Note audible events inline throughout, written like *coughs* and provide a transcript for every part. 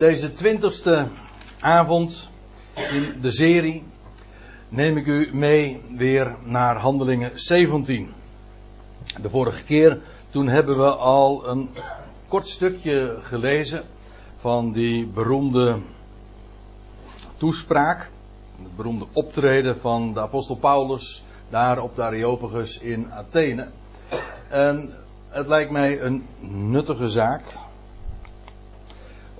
Deze twintigste avond in de serie neem ik u mee weer naar Handelingen 17. De vorige keer toen hebben we al een kort stukje gelezen van die beroemde toespraak, het beroemde optreden van de apostel Paulus daar op de Areopagus in Athene. En het lijkt mij een nuttige zaak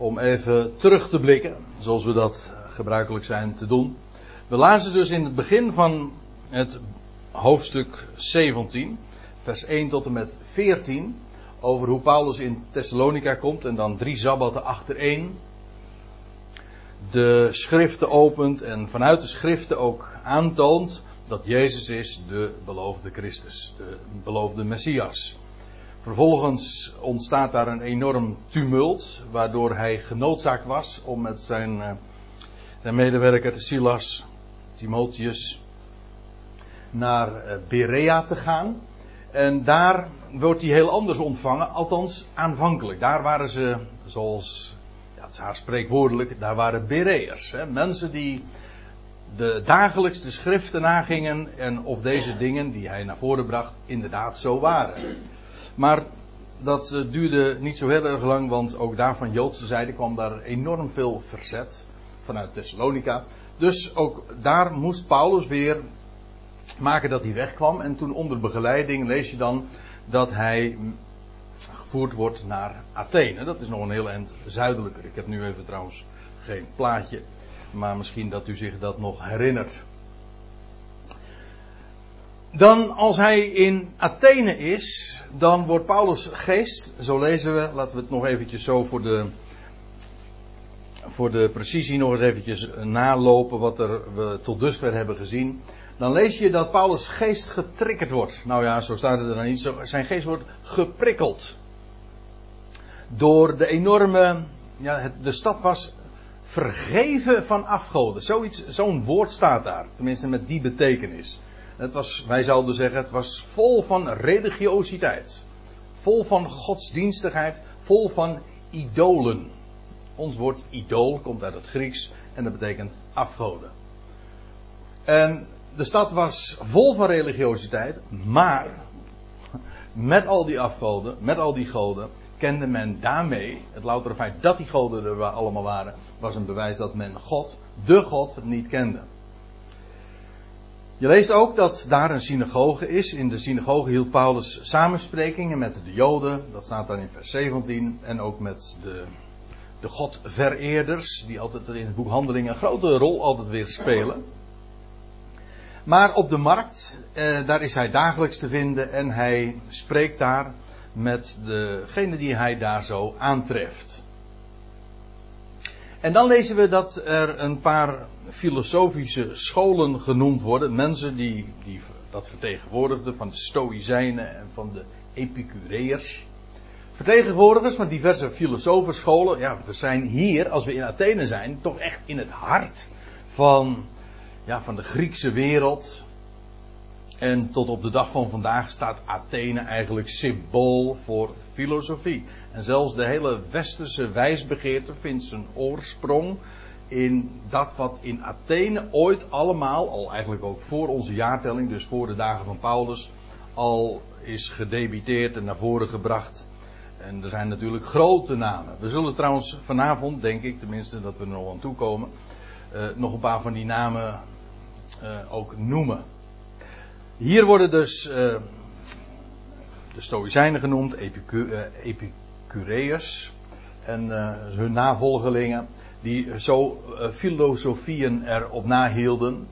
om even terug te blikken, zoals we dat gebruikelijk zijn te doen. We lazen dus in het begin van het hoofdstuk 17, vers 1 tot en met 14, over hoe Paulus in Thessalonica komt en dan drie sabbaten achtereen de schriften opent en vanuit de schriften ook aantoont dat Jezus is de beloofde Christus, de beloofde Messias. Vervolgens ontstaat daar een enorm tumult, waardoor hij genoodzaakt was om met zijn, uh, zijn medewerker Silas, Timotheus, naar uh, Berea te gaan. En daar wordt hij heel anders ontvangen, althans aanvankelijk. Daar waren ze, zoals ja, het is haar spreekwoordelijk, daar waren Bereërs. Mensen die de dagelijks de schriften nagingen en of deze dingen die hij naar voren bracht inderdaad zo waren. Maar dat uh, duurde niet zo heel erg lang, want ook daar van Joodse zijde kwam daar enorm veel verzet vanuit Thessalonica. Dus ook daar moest Paulus weer maken dat hij wegkwam. En toen onder begeleiding lees je dan dat hij gevoerd wordt naar Athene. Dat is nog een heel eind zuidelijker. Ik heb nu even trouwens geen plaatje. Maar misschien dat u zich dat nog herinnert. Dan als hij in Athene is, dan wordt Paulus geest, zo lezen we, laten we het nog eventjes zo voor de, voor de precisie nog eens eventjes nalopen wat er, we tot dusver hebben gezien. Dan lees je dat Paulus geest getriggerd wordt. Nou ja, zo staat het er dan niet. Zijn geest wordt geprikkeld. Door de enorme, ja, de stad was vergeven van afgoden. Zoiets, zo'n woord staat daar. Tenminste met die betekenis. Het was, wij zouden zeggen, het was vol van religiositeit. Vol van godsdienstigheid. Vol van idolen. Ons woord idool komt uit het Grieks en dat betekent afgoden. En de stad was vol van religiositeit, maar met al die afgoden, met al die goden, kende men daarmee, het loutere feit dat die goden er allemaal waren, was een bewijs dat men God, de God, niet kende. Je leest ook dat daar een synagoge is. In de synagoge hield Paulus samensprekingen met de Joden. Dat staat dan in vers 17. En ook met de, de Godvereerders. Die altijd in het boek Handelingen een grote rol altijd weer spelen. Maar op de markt, eh, daar is hij dagelijks te vinden. En hij spreekt daar met degene die hij daar zo aantreft. En dan lezen we dat er een paar filosofische scholen genoemd worden. Mensen die, die dat vertegenwoordigden van de Stoïcijnen en van de Epicureërs. Vertegenwoordigers van diverse filosofenscholen. Ja, we zijn hier, als we in Athene zijn, toch echt in het hart van, ja, van de Griekse wereld. En tot op de dag van vandaag staat Athene eigenlijk symbool voor filosofie. En zelfs de hele westerse wijsbegeerte vindt zijn oorsprong in dat wat in Athene ooit allemaal, al eigenlijk ook voor onze jaartelling, dus voor de dagen van Paulus, al is gedebiteerd en naar voren gebracht. En er zijn natuurlijk grote namen. We zullen trouwens vanavond, denk ik, tenminste dat we er nog aan toe komen, uh, nog een paar van die namen uh, ook noemen. Hier worden dus uh, de Stoïcijnen genoemd, Epicu Epicureërs en hun navolgelingen die zo uh, filosofieën erop nahielden.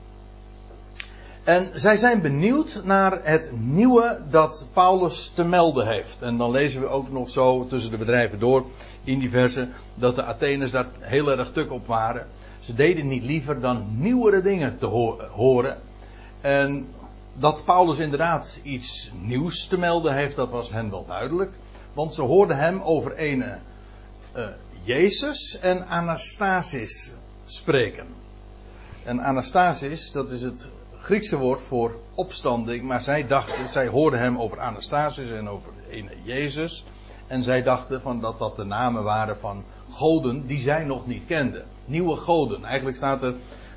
En zij zijn benieuwd naar het nieuwe dat Paulus te melden heeft. En dan lezen we ook nog zo tussen de bedrijven door in diverse dat de Atheners daar heel erg tuk op waren. Ze deden niet liever dan nieuwere dingen te ho horen. En dat Paulus inderdaad iets nieuws te melden heeft, dat was hen wel duidelijk. Want ze hoorden hem over een uh, Jezus en Anastasis spreken. En Anastasis, dat is het Griekse woord voor opstanding, maar zij dachten, zij hoorden hem over Anastasis en over ene Jezus. En zij dachten van dat dat de namen waren van goden die zij nog niet kenden. Nieuwe goden. Eigenlijk staat er,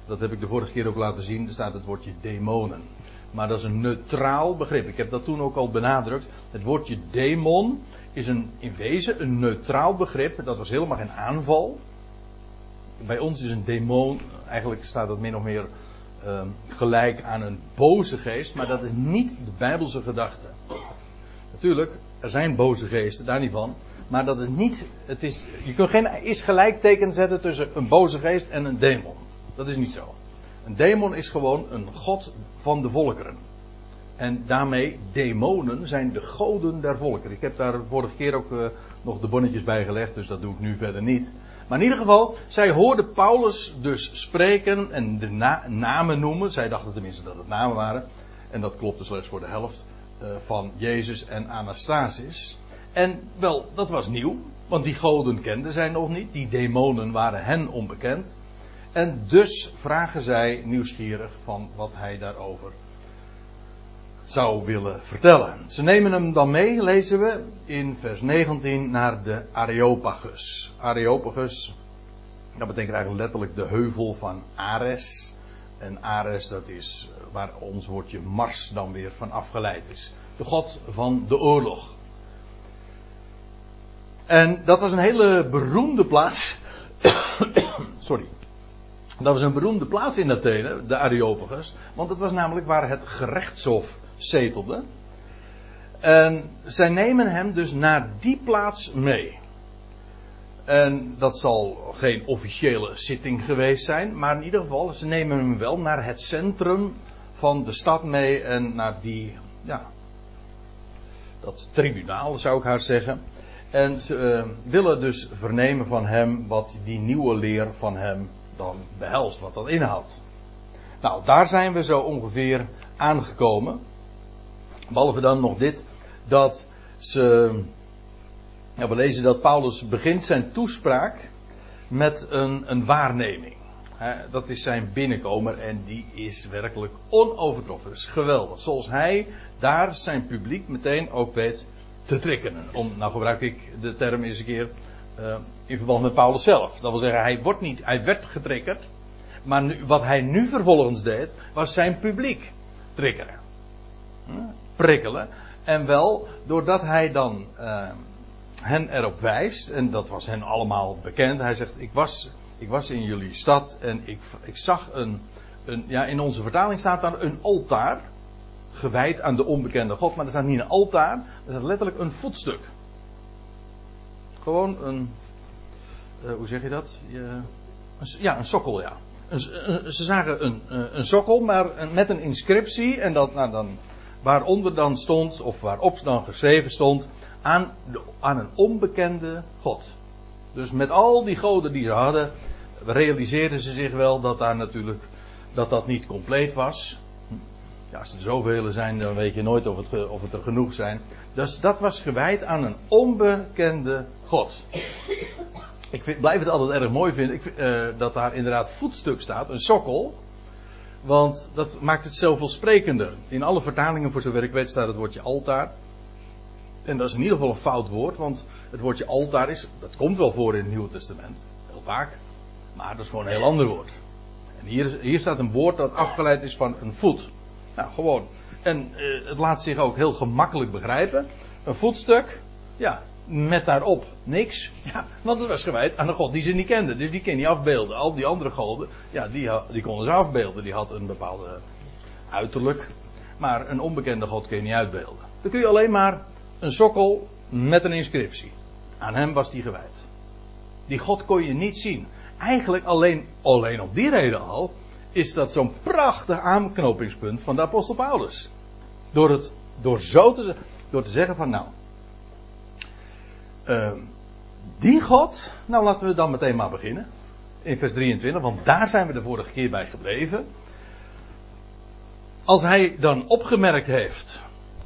dat heb ik de vorige keer ook laten zien, er staat het woordje demonen. Maar dat is een neutraal begrip. Ik heb dat toen ook al benadrukt. Het woordje demon is een, in wezen een neutraal begrip. Dat was helemaal geen aanval. Bij ons is een demon, eigenlijk staat dat min of meer uh, gelijk aan een boze geest. Maar dat is niet de Bijbelse gedachte. Natuurlijk, er zijn boze geesten, daar niet van. Maar dat is niet, het is, je kunt geen is gelijkteken zetten tussen een boze geest en een demon. Dat is niet zo. Een demon is gewoon een god van de volkeren. En daarmee, demonen zijn de goden der volkeren. Ik heb daar vorige keer ook uh, nog de bonnetjes bij gelegd, dus dat doe ik nu verder niet. Maar in ieder geval, zij hoorden Paulus dus spreken en de na namen noemen. Zij dachten tenminste dat het namen waren. En dat klopte slechts voor de helft uh, van Jezus en Anastasis. En wel, dat was nieuw, want die goden kenden zij nog niet. Die demonen waren hen onbekend. En dus vragen zij nieuwsgierig van wat hij daarover zou willen vertellen. Ze nemen hem dan mee, lezen we in vers 19, naar de Areopagus. Areopagus, dat betekent eigenlijk letterlijk de heuvel van Ares. En Ares, dat is waar ons woordje Mars dan weer van afgeleid is. De god van de oorlog. En dat was een hele beroemde plaats. *coughs* Sorry. Dat was een beroemde plaats in Athene, de Areopagus. Want het was namelijk waar het gerechtshof zetelde. En zij nemen hem dus naar die plaats mee. En dat zal geen officiële zitting geweest zijn, maar in ieder geval, ze nemen hem wel naar het centrum van de stad mee en naar die, ja, dat tribunaal zou ik haar zeggen. En ze uh, willen dus vernemen van hem wat die nieuwe leer van hem dan behelst, wat dat inhoudt. Nou, daar zijn we zo ongeveer aangekomen. Behalve dan nog dit, dat ze. Ja, we lezen dat Paulus begint zijn toespraak met een, een waarneming. dat is zijn binnenkomer en die is werkelijk onovertroffen. Dat is geweldig. Zoals hij daar zijn publiek meteen ook weet te triggeren. Om, nou gebruik ik de term eens een keer uh, in verband met Paulus zelf. Dat wil zeggen, hij, wordt niet, hij werd getriggerd. Maar wat hij nu vervolgens deed, was zijn publiek triggeren. Hm? Prikkelen. En wel doordat hij dan uh, hen erop wijst, en dat was hen allemaal bekend. Hij zegt: Ik was, ik was in jullie stad en ik, ik zag een, een. Ja, in onze vertaling staat daar een altaar. Gewijd aan de onbekende God. Maar er staat niet een altaar, er staat letterlijk een voetstuk. Gewoon een. Uh, hoe zeg je dat? Je, ja, een sokkel, ja. Een, ze zagen een, een sokkel, maar met een inscriptie. En dat, nou, dan, waaronder dan stond, of waarop dan geschreven stond. Aan, aan een onbekende God. Dus met al die goden die ze hadden, realiseerden ze zich wel dat daar natuurlijk. dat dat niet compleet was. Ja, als er zoveel zijn, dan weet je nooit of het, of het er genoeg zijn. Dus dat was gewijd aan een onbekende God. Ik blijf het altijd erg mooi vinden ik, uh, dat daar inderdaad voetstuk staat, een sokkel. Want dat maakt het zoveel sprekender. In alle vertalingen, voor zover ik weet, staat het woordje altaar. En dat is in ieder geval een fout woord, want het woordje altaar is, dat komt wel voor in het Nieuwe Testament. Heel vaak. Maar dat is gewoon een heel ander woord. En hier, hier staat een woord dat afgeleid is van een voet. Nou, gewoon. En uh, het laat zich ook heel gemakkelijk begrijpen. Een voetstuk, ja, met daarop niks. Ja, want het was gewijd aan een god die ze niet kenden. Dus die kon niet afbeelden. Al die andere goden, ja, die, die konden ze afbeelden. Die had een bepaalde uiterlijk. Maar een onbekende god kun je niet uitbeelden. Dan kun je alleen maar een sokkel met een inscriptie. Aan hem was die gewijd. Die god kon je niet zien. Eigenlijk alleen, alleen op die reden al is dat zo'n prachtig aanknopingspunt van de apostel Paulus. Door, het, door zo te, door te zeggen van nou, uh, die God, nou laten we dan meteen maar beginnen. In vers 23, want daar zijn we de vorige keer bij gebleven. Als hij dan opgemerkt heeft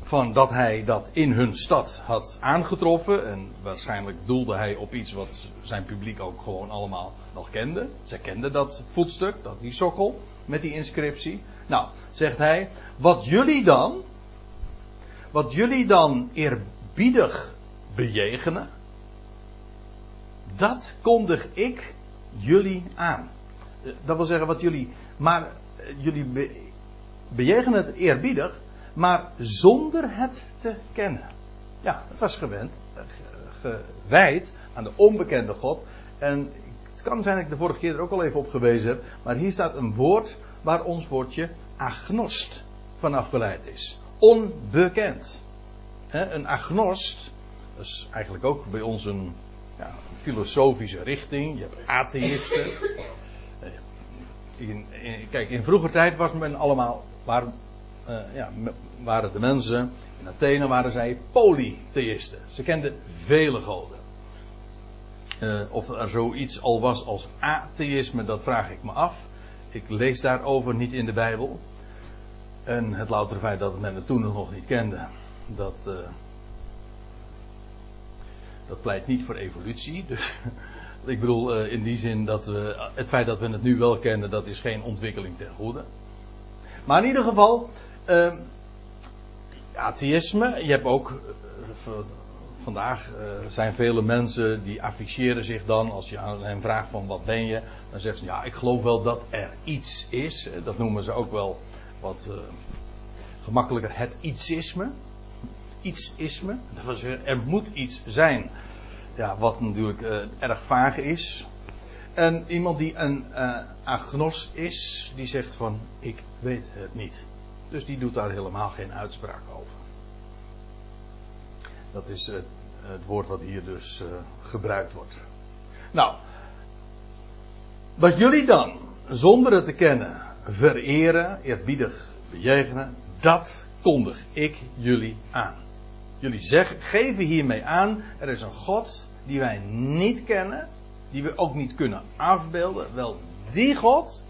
van dat hij dat in hun stad had aangetroffen. En waarschijnlijk doelde hij op iets wat zijn publiek ook gewoon allemaal nog kende. Zij kenden dat voetstuk, dat, die sokkel met die inscriptie. Nou, zegt hij, wat jullie dan, wat jullie dan eerbiedig bejegenen, dat kondig ik jullie aan. Eh, dat wil zeggen wat jullie, maar eh, jullie be, bejegenen het eerbiedig, maar zonder het te kennen. Ja, het was gewend, eh, gewijd aan de onbekende God. En het kan zijn dat ik de vorige keer er ook al even op gewezen heb, maar hier staat een woord waar ons woordje agnost van afgeleid is. Onbekend. een agnost, dat is eigenlijk ook bij ons een ja, filosofische richting. Je hebt atheïsten. *laughs* Eh, in, in, kijk, in vroeger tijd was men allemaal, waren, uh, ja, waren de mensen, in Athene waren zij polytheïsten. Ze kenden vele goden. Uh, of er zoiets al was als atheïsme, dat vraag ik me af. Ik lees daarover niet in de Bijbel. En het loutere feit dat men het toen nog niet kende, dat, uh, dat pleit niet voor evolutie. *laughs* Dus ik bedoel in die zin dat we, het feit dat we het nu wel kennen, dat is geen ontwikkeling ten goede. Maar in ieder geval, uh, atheïsme, je hebt ook, uh, vandaag zijn vele mensen die afficheren zich dan, als je aan hen vraagt van wat ben je, dan zeggen ze ja ik geloof wel dat er iets is. Dat noemen ze ook wel wat gemakkelijker het ietsisme ietsisme. Dat zeggen, er moet iets zijn. Ja, wat natuurlijk erg vaag is. En iemand die een agnost is, die zegt van ik weet het niet. Dus die doet daar helemaal geen uitspraak over. Dat is het, het woord wat hier dus uh, gebruikt wordt. Nou, wat jullie dan, zonder het te kennen, vereren, eerbiedig bejegenen, dat kondig ik jullie aan. Jullie zeggen, geven hiermee aan, er is een God die wij niet kennen, die we ook niet kunnen afbeelden. Wel, die God,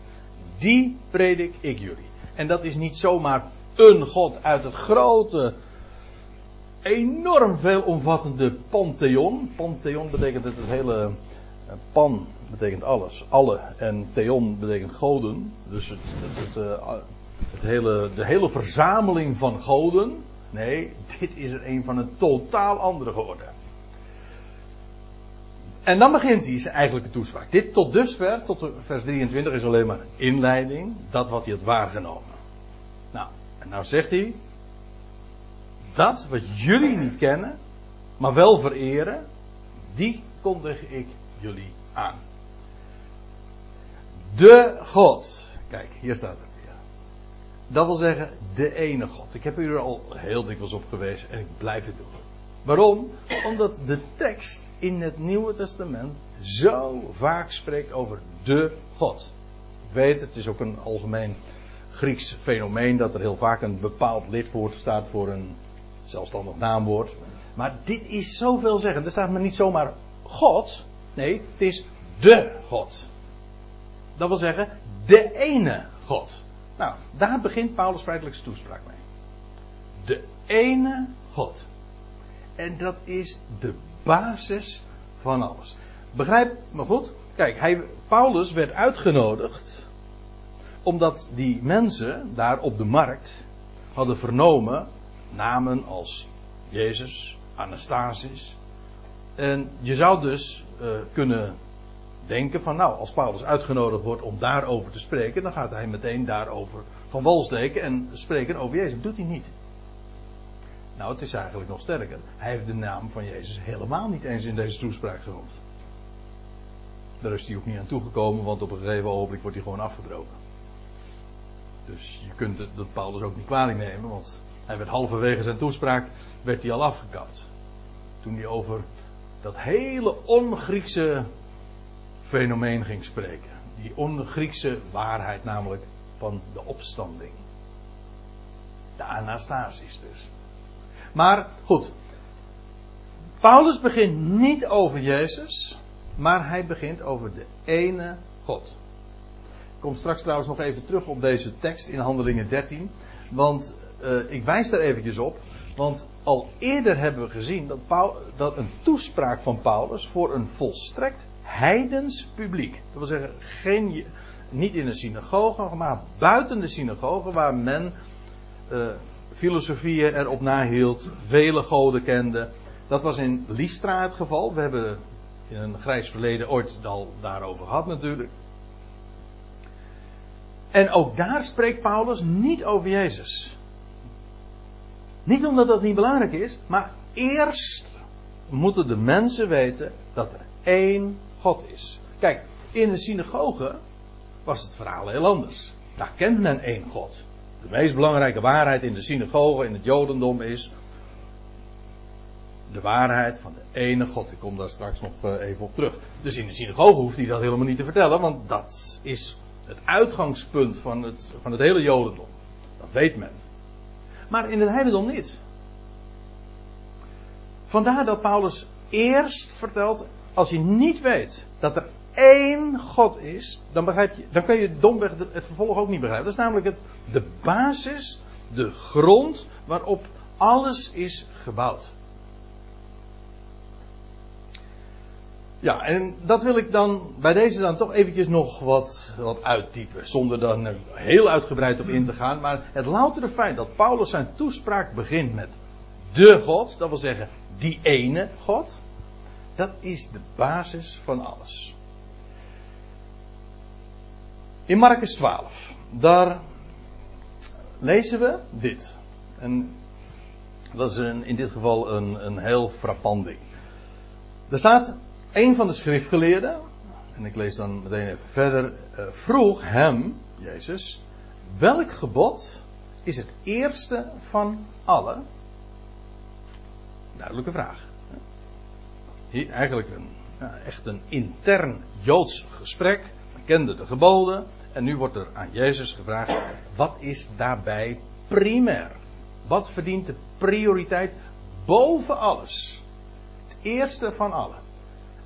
die predik ik jullie. En dat is niet zomaar een God uit het grote, enorm veelomvattende pantheon. Pantheon betekent het, het hele eh, pan betekent alles, alle. En theon betekent goden. Dus het, het, het, eh, hele, de hele verzameling van goden. Nee, *laughs* dit is er een van een totaal andere geworden. En dan begint hij zijn eigenlijke toespraak. Dit tot dusver, tot vers 23, is alleen maar inleiding. Dat wat hij had waargenomen. Nou, en nou zegt hij. Dat wat jullie niet kennen, maar wel vereren, die kondig ik jullie aan. De God. Kijk, hier staat het. Dat wil zeggen, de ene God. Ik heb u er al heel dikwijls op gewezen en ik blijf het doen. Waarom? Omdat de tekst in het Nieuwe Testament zo vaak spreekt over de God. Weet, het is ook een algemeen Grieks fenomeen dat er heel vaak een bepaald lidwoord staat voor een zelfstandig naamwoord. Maar dit is zoveel zeggen. Er staat maar niet zomaar God. Nee, het is de God. Dat wil zeggen, de ene God. Nou, daar begint Paulus feitelijke toespraak mee. De ene God. En dat is de basis van alles. Begrijp me goed? Kijk, hij, Paulus werd uitgenodigd omdat die mensen daar op de markt hadden vernomen namen als Jezus, Anastasis. En je zou dus uh, kunnen denken van nou, als Paulus uitgenodigd wordt om daarover te spreken, dan gaat hij meteen daarover van wal steken en spreken over Jezus. Dat doet hij niet. Nou, het is eigenlijk nog sterker. Hij heeft de naam van Jezus helemaal niet eens in deze toespraak genoemd. Daar is hij ook niet aan toegekomen, want op een gegeven ogenblik wordt hij gewoon afgebroken. Dus je kunt het, dat Paulus ook niet kwalijk nemen, want hij werd halverwege zijn toespraak werd hij al afgekapt. Toen hij over dat hele on-Griekse fenomeen ging spreken. Die on-Griekse waarheid namelijk van de opstanding. De Anastasis dus. Maar goed. Paulus begint niet over Jezus, maar hij begint over de ene God. Ik kom straks trouwens nog even terug op deze tekst in Handelingen 13. Want uh, ik wijs daar eventjes op. Want al eerder hebben we gezien dat, Paul, dat een toespraak van Paulus voor een volstrekt heidens publiek. Dat wil zeggen, geen, niet in een synagoge, maar buiten de synagoge, waar men uh, filosofieën erop nahield, vele goden kende. Dat was in Lystra het geval. We hebben in een grijs verleden ooit al daarover gehad natuurlijk. En ook daar spreekt Paulus niet over Jezus. Niet omdat dat niet belangrijk is, maar eerst moeten de mensen weten dat er één God is. Kijk, in de synagoge was het verhaal heel anders. Daar kent men één God. De meest belangrijke waarheid in de synagoge, in het Jodendom is de waarheid van de ene God. Ik kom daar straks nog eh, even op terug. Dus in de synagoge hoeft hij dat helemaal niet te vertellen, want dat is het uitgangspunt van het, van het hele Jodendom. Dat weet men. Maar in het heidendom niet. Vandaar dat Paulus eerst vertelt, als je niet weet dat er één God is, dan, begrijp je, dan kun je domweg het vervolg ook niet begrijpen. Dat is namelijk het, de basis, de grond waarop alles is gebouwd. Ja, en dat wil ik dan bij deze dan toch eventjes nog wat, wat uittypen. Zonder daar heel uitgebreid op in te gaan. Maar het loutere feit dat Paulus zijn toespraak begint met de God. Dat wil zeggen, die ene God. Dat is de basis van alles. In Marcus 12, daar lezen we dit. En dat is een, in dit geval een, een heel frappant ding. Er staat, een van de schriftgeleerden, en ik lees dan meteen even verder, uh, vroeg hem, Jezus, welk gebod is het eerste van alle? Duidelijke vraag. Hier eigenlijk een, echt een intern Joods gesprek. Kende de geboden. En nu wordt er aan Jezus gevraagd: wat is daarbij primair? Wat verdient de prioriteit boven alles? Het eerste van allen.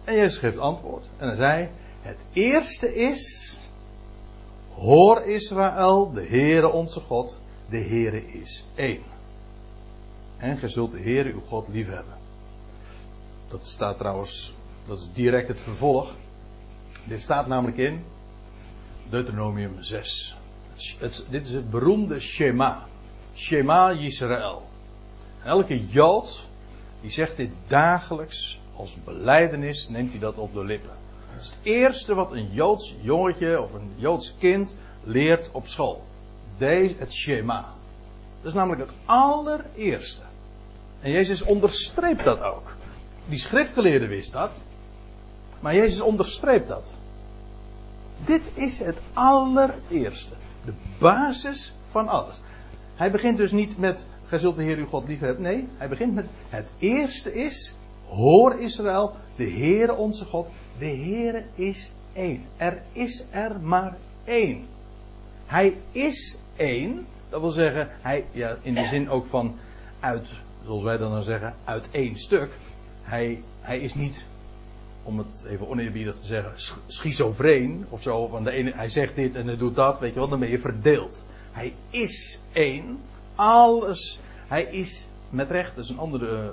En Jezus geeft antwoord. En hij zei: Het eerste is. Hoor Israël, de Heere onze God, de Heere is één. En gij zult de Heere uw God liefhebben. Dat staat trouwens, dat is direct het vervolg. Dit staat namelijk in Deuteronomium 6. Het, dit is het beroemde Shema. Shema Yisrael. Elke Jood die zegt dit dagelijks als beleidenis, neemt hij dat op de lippen. Dat is het eerste wat een Joods jongetje of een Joods kind leert op school. Deze, het Shema. Dat is namelijk het allereerste. En Jezus onderstreept dat ook. Die schriftgeleerde wist dat. Maar Jezus onderstreept dat. Dit is het allereerste. De basis van alles. Hij begint dus niet met, gij zult de Heer uw God lief hebben. Nee, hij begint met, het eerste is, hoor Israël, de Heere onze God, de Heere is één. Er is er maar één. Hij is één, dat wil zeggen, hij, ja, in de zin ook van uit, zoals wij dan dan zeggen, uit één stuk. Hij, hij is niet om het even oneerbiedig te zeggen, schizofreen of zo. Want de ene, hij zegt dit en hij doet dat, weet je wel, dan ben je verdeeld. Hij is één, alles. Hij is, met recht, dat is een ander uh,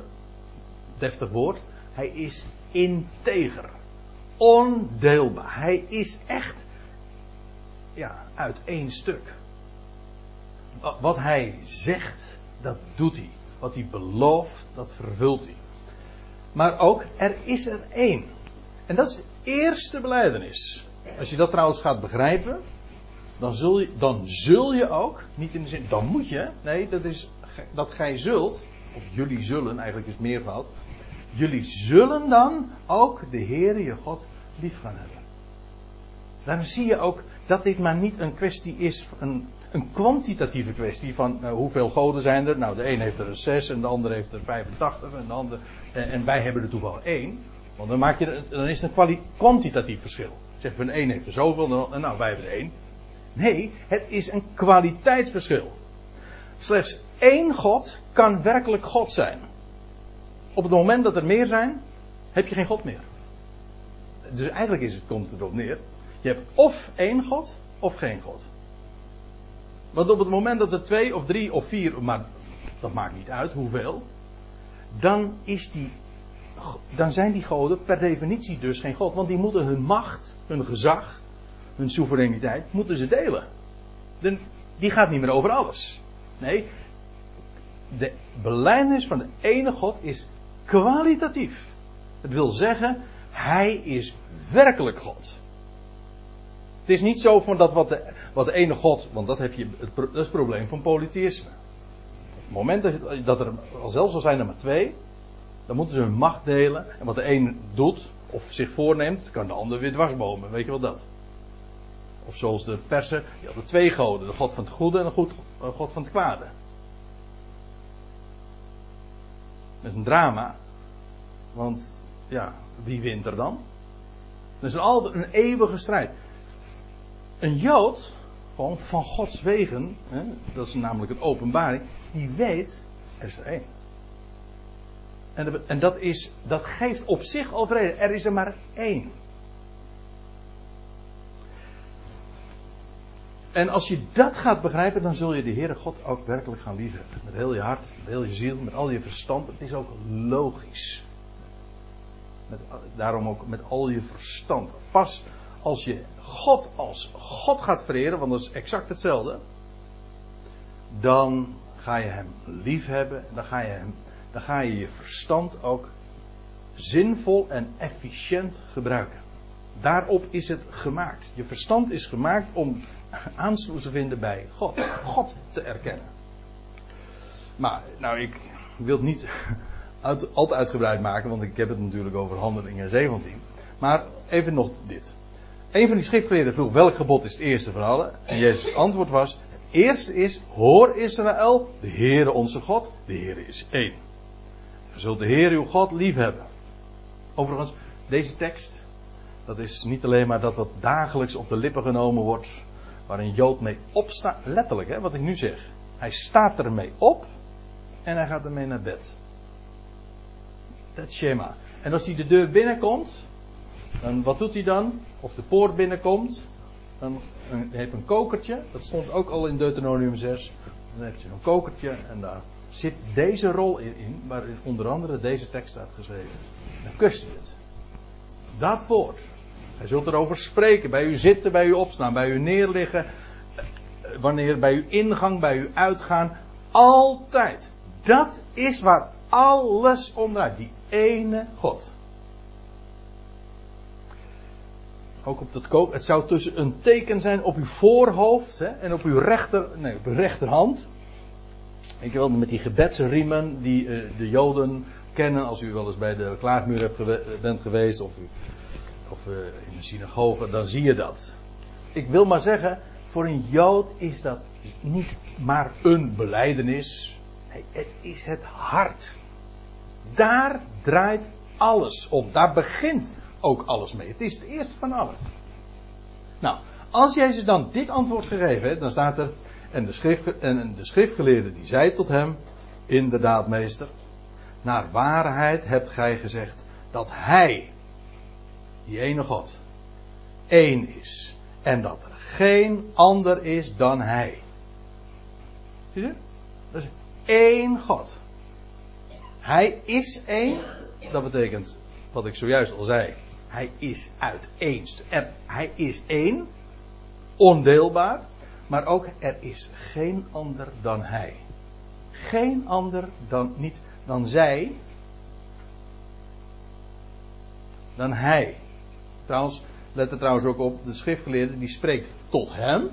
deftig woord. Hij is integer, ondeelbaar. Hij is echt, ja, uit één stuk. Wat hij zegt, dat doet hij. Wat hij belooft, dat vervult hij. Maar ook, er is er één. En dat is de eerste beleidenis. Als je dat trouwens gaat begrijpen, dan zul je, dan zul je ook, niet in de zin, dan moet je, nee, dat is dat gij zult, of jullie zullen, eigenlijk is het meervoud, jullie zullen dan ook de Heere je God lief gaan hebben. Dan zie je ook dat dit maar niet een kwestie is, een, een kwantitatieve kwestie van uh, hoeveel goden zijn er. Nou, de een heeft er zes en de ander heeft er 85 en de ander, en wij hebben er toevallig één. Want dan, maak je, dan is het een kwantitatief verschil. Zeg van een heeft er zoveel en nou wij hebben er één. Nee, het is een kwaliteitsverschil. Slechts één God kan werkelijk God zijn. Op het moment dat er meer zijn, heb je geen God meer. Dus eigenlijk is het, komt het erop neer. Je hebt of één God of geen God. Want op het moment dat er twee of drie of vier, maar dat maakt niet uit hoeveel, dan is die dan zijn die goden per definitie dus geen God. Want die moeten hun macht, hun gezag, hun soevereiniteit, moeten ze delen. Die gaat niet meer over alles. Nee, de belijdenis van de ene God is kwalitatief. Het wil zeggen, Hij is werkelijk God. Het is niet zo van dat wat de, wat de ene God, want dat, heb je, dat is het probleem van polytheïsme. Op het moment dat, dat er, al zelfs al zijn er maar twee, dan moeten ze hun macht delen. En wat de een doet, of zich voorneemt, kan de ander weer dwarsbomen. Weet je wel dat? Of zoals de persen, die hadden twee goden. De god van het goede en de god van het kwade. Dat is een drama. Want, ja, wie wint er dan? Dat is altijd een eeuwige strijd. Een Jood, gewoon van Gods wegen, hè, dat is namelijk een openbaring, die weet, er is er één. En, en dat, is, dat geeft op zich al vrede. Er is er maar één. En als je dat gaat begrijpen, dan zul je de Heere God ook werkelijk gaan liefhebben. Met heel je hart, met heel je ziel, met al je verstand. Het is ook logisch. Met, daarom ook met al je verstand. Pas als je God als God gaat vereren, want dat is exact hetzelfde. Dan ga je hem liefhebben. Dan ga je, hem, dan ga je je verstand ook zinvol en efficiënt gebruiken. Daarop is het gemaakt. Je verstand is gemaakt om aansluit te vinden bij God. God te erkennen. Maar, nou, ik wil het niet uit, al te uitgebreid maken, want ik heb het natuurlijk over handelingen 17. Maar even nog dit. Een van die schriftgeleerden vroeg welk gebod is het eerste van alle? En Jezus' antwoord was: Het eerste is: Hoor Israël, de Heere onze God, de Heere is één. Zult de Heer uw God lief hebben. Overigens, deze tekst, dat is niet alleen maar dat dat dagelijks op de lippen genomen wordt waar een Jood mee opstaat. Letterlijk, hè, wat ik nu zeg. Hij staat ermee op en hij gaat ermee naar bed. Dat schema. En als hij de deur binnenkomt, dan wat doet hij dan? Of de poort binnenkomt, dan heb je een kokertje. Dat stond ook al in Deuteronomium 6. Dan heb je een kokertje en daar zit deze rol in, waarin onder andere deze tekst staat geschreven. Dan kust hij het. Dat woord. Hij zult erover spreken, bij u zitten, bij u opstaan, bij u neerliggen, wanneer bij uw ingang, bij uw uitgaan, altijd. Dat is waar alles om draait, die ene God. Ook op dat koop, het zou tussen een teken zijn op uw voorhoofd hè, en op uw rechter, nee, op uw rechterhand. Ik wil met die gebedsriemen die uh, de Joden kennen als u wel eens bij de klaagmuur hebt bent geweest of of uh, in de synagoge, dan zie je dat. Ik wil maar zeggen, voor een Jood is dat niet maar een beleidenis. Nee, het is het hart. Daar draait alles om. Daar begint ook alles mee. Het is het eerste van alles. Nou, als Jezus dan dit antwoord gegeven heeft, dan staat er. En de, en de schriftgeleerde die zei tot hem: Inderdaad, meester, naar waarheid hebt gij gezegd dat hij, die ene God, één is. En dat er geen ander is dan Hij. Zie je? Dat is één God. Hij is één. Dat betekent, wat ik zojuist al zei, Hij is uiteens. Er, hij is één. Ondeelbaar. Maar ook er is geen ander dan Hij. Geen ander dan, niet dan zij. Dan Hij. Trouwens, let er trouwens ook op, de schriftgeleerde die spreekt tot hem.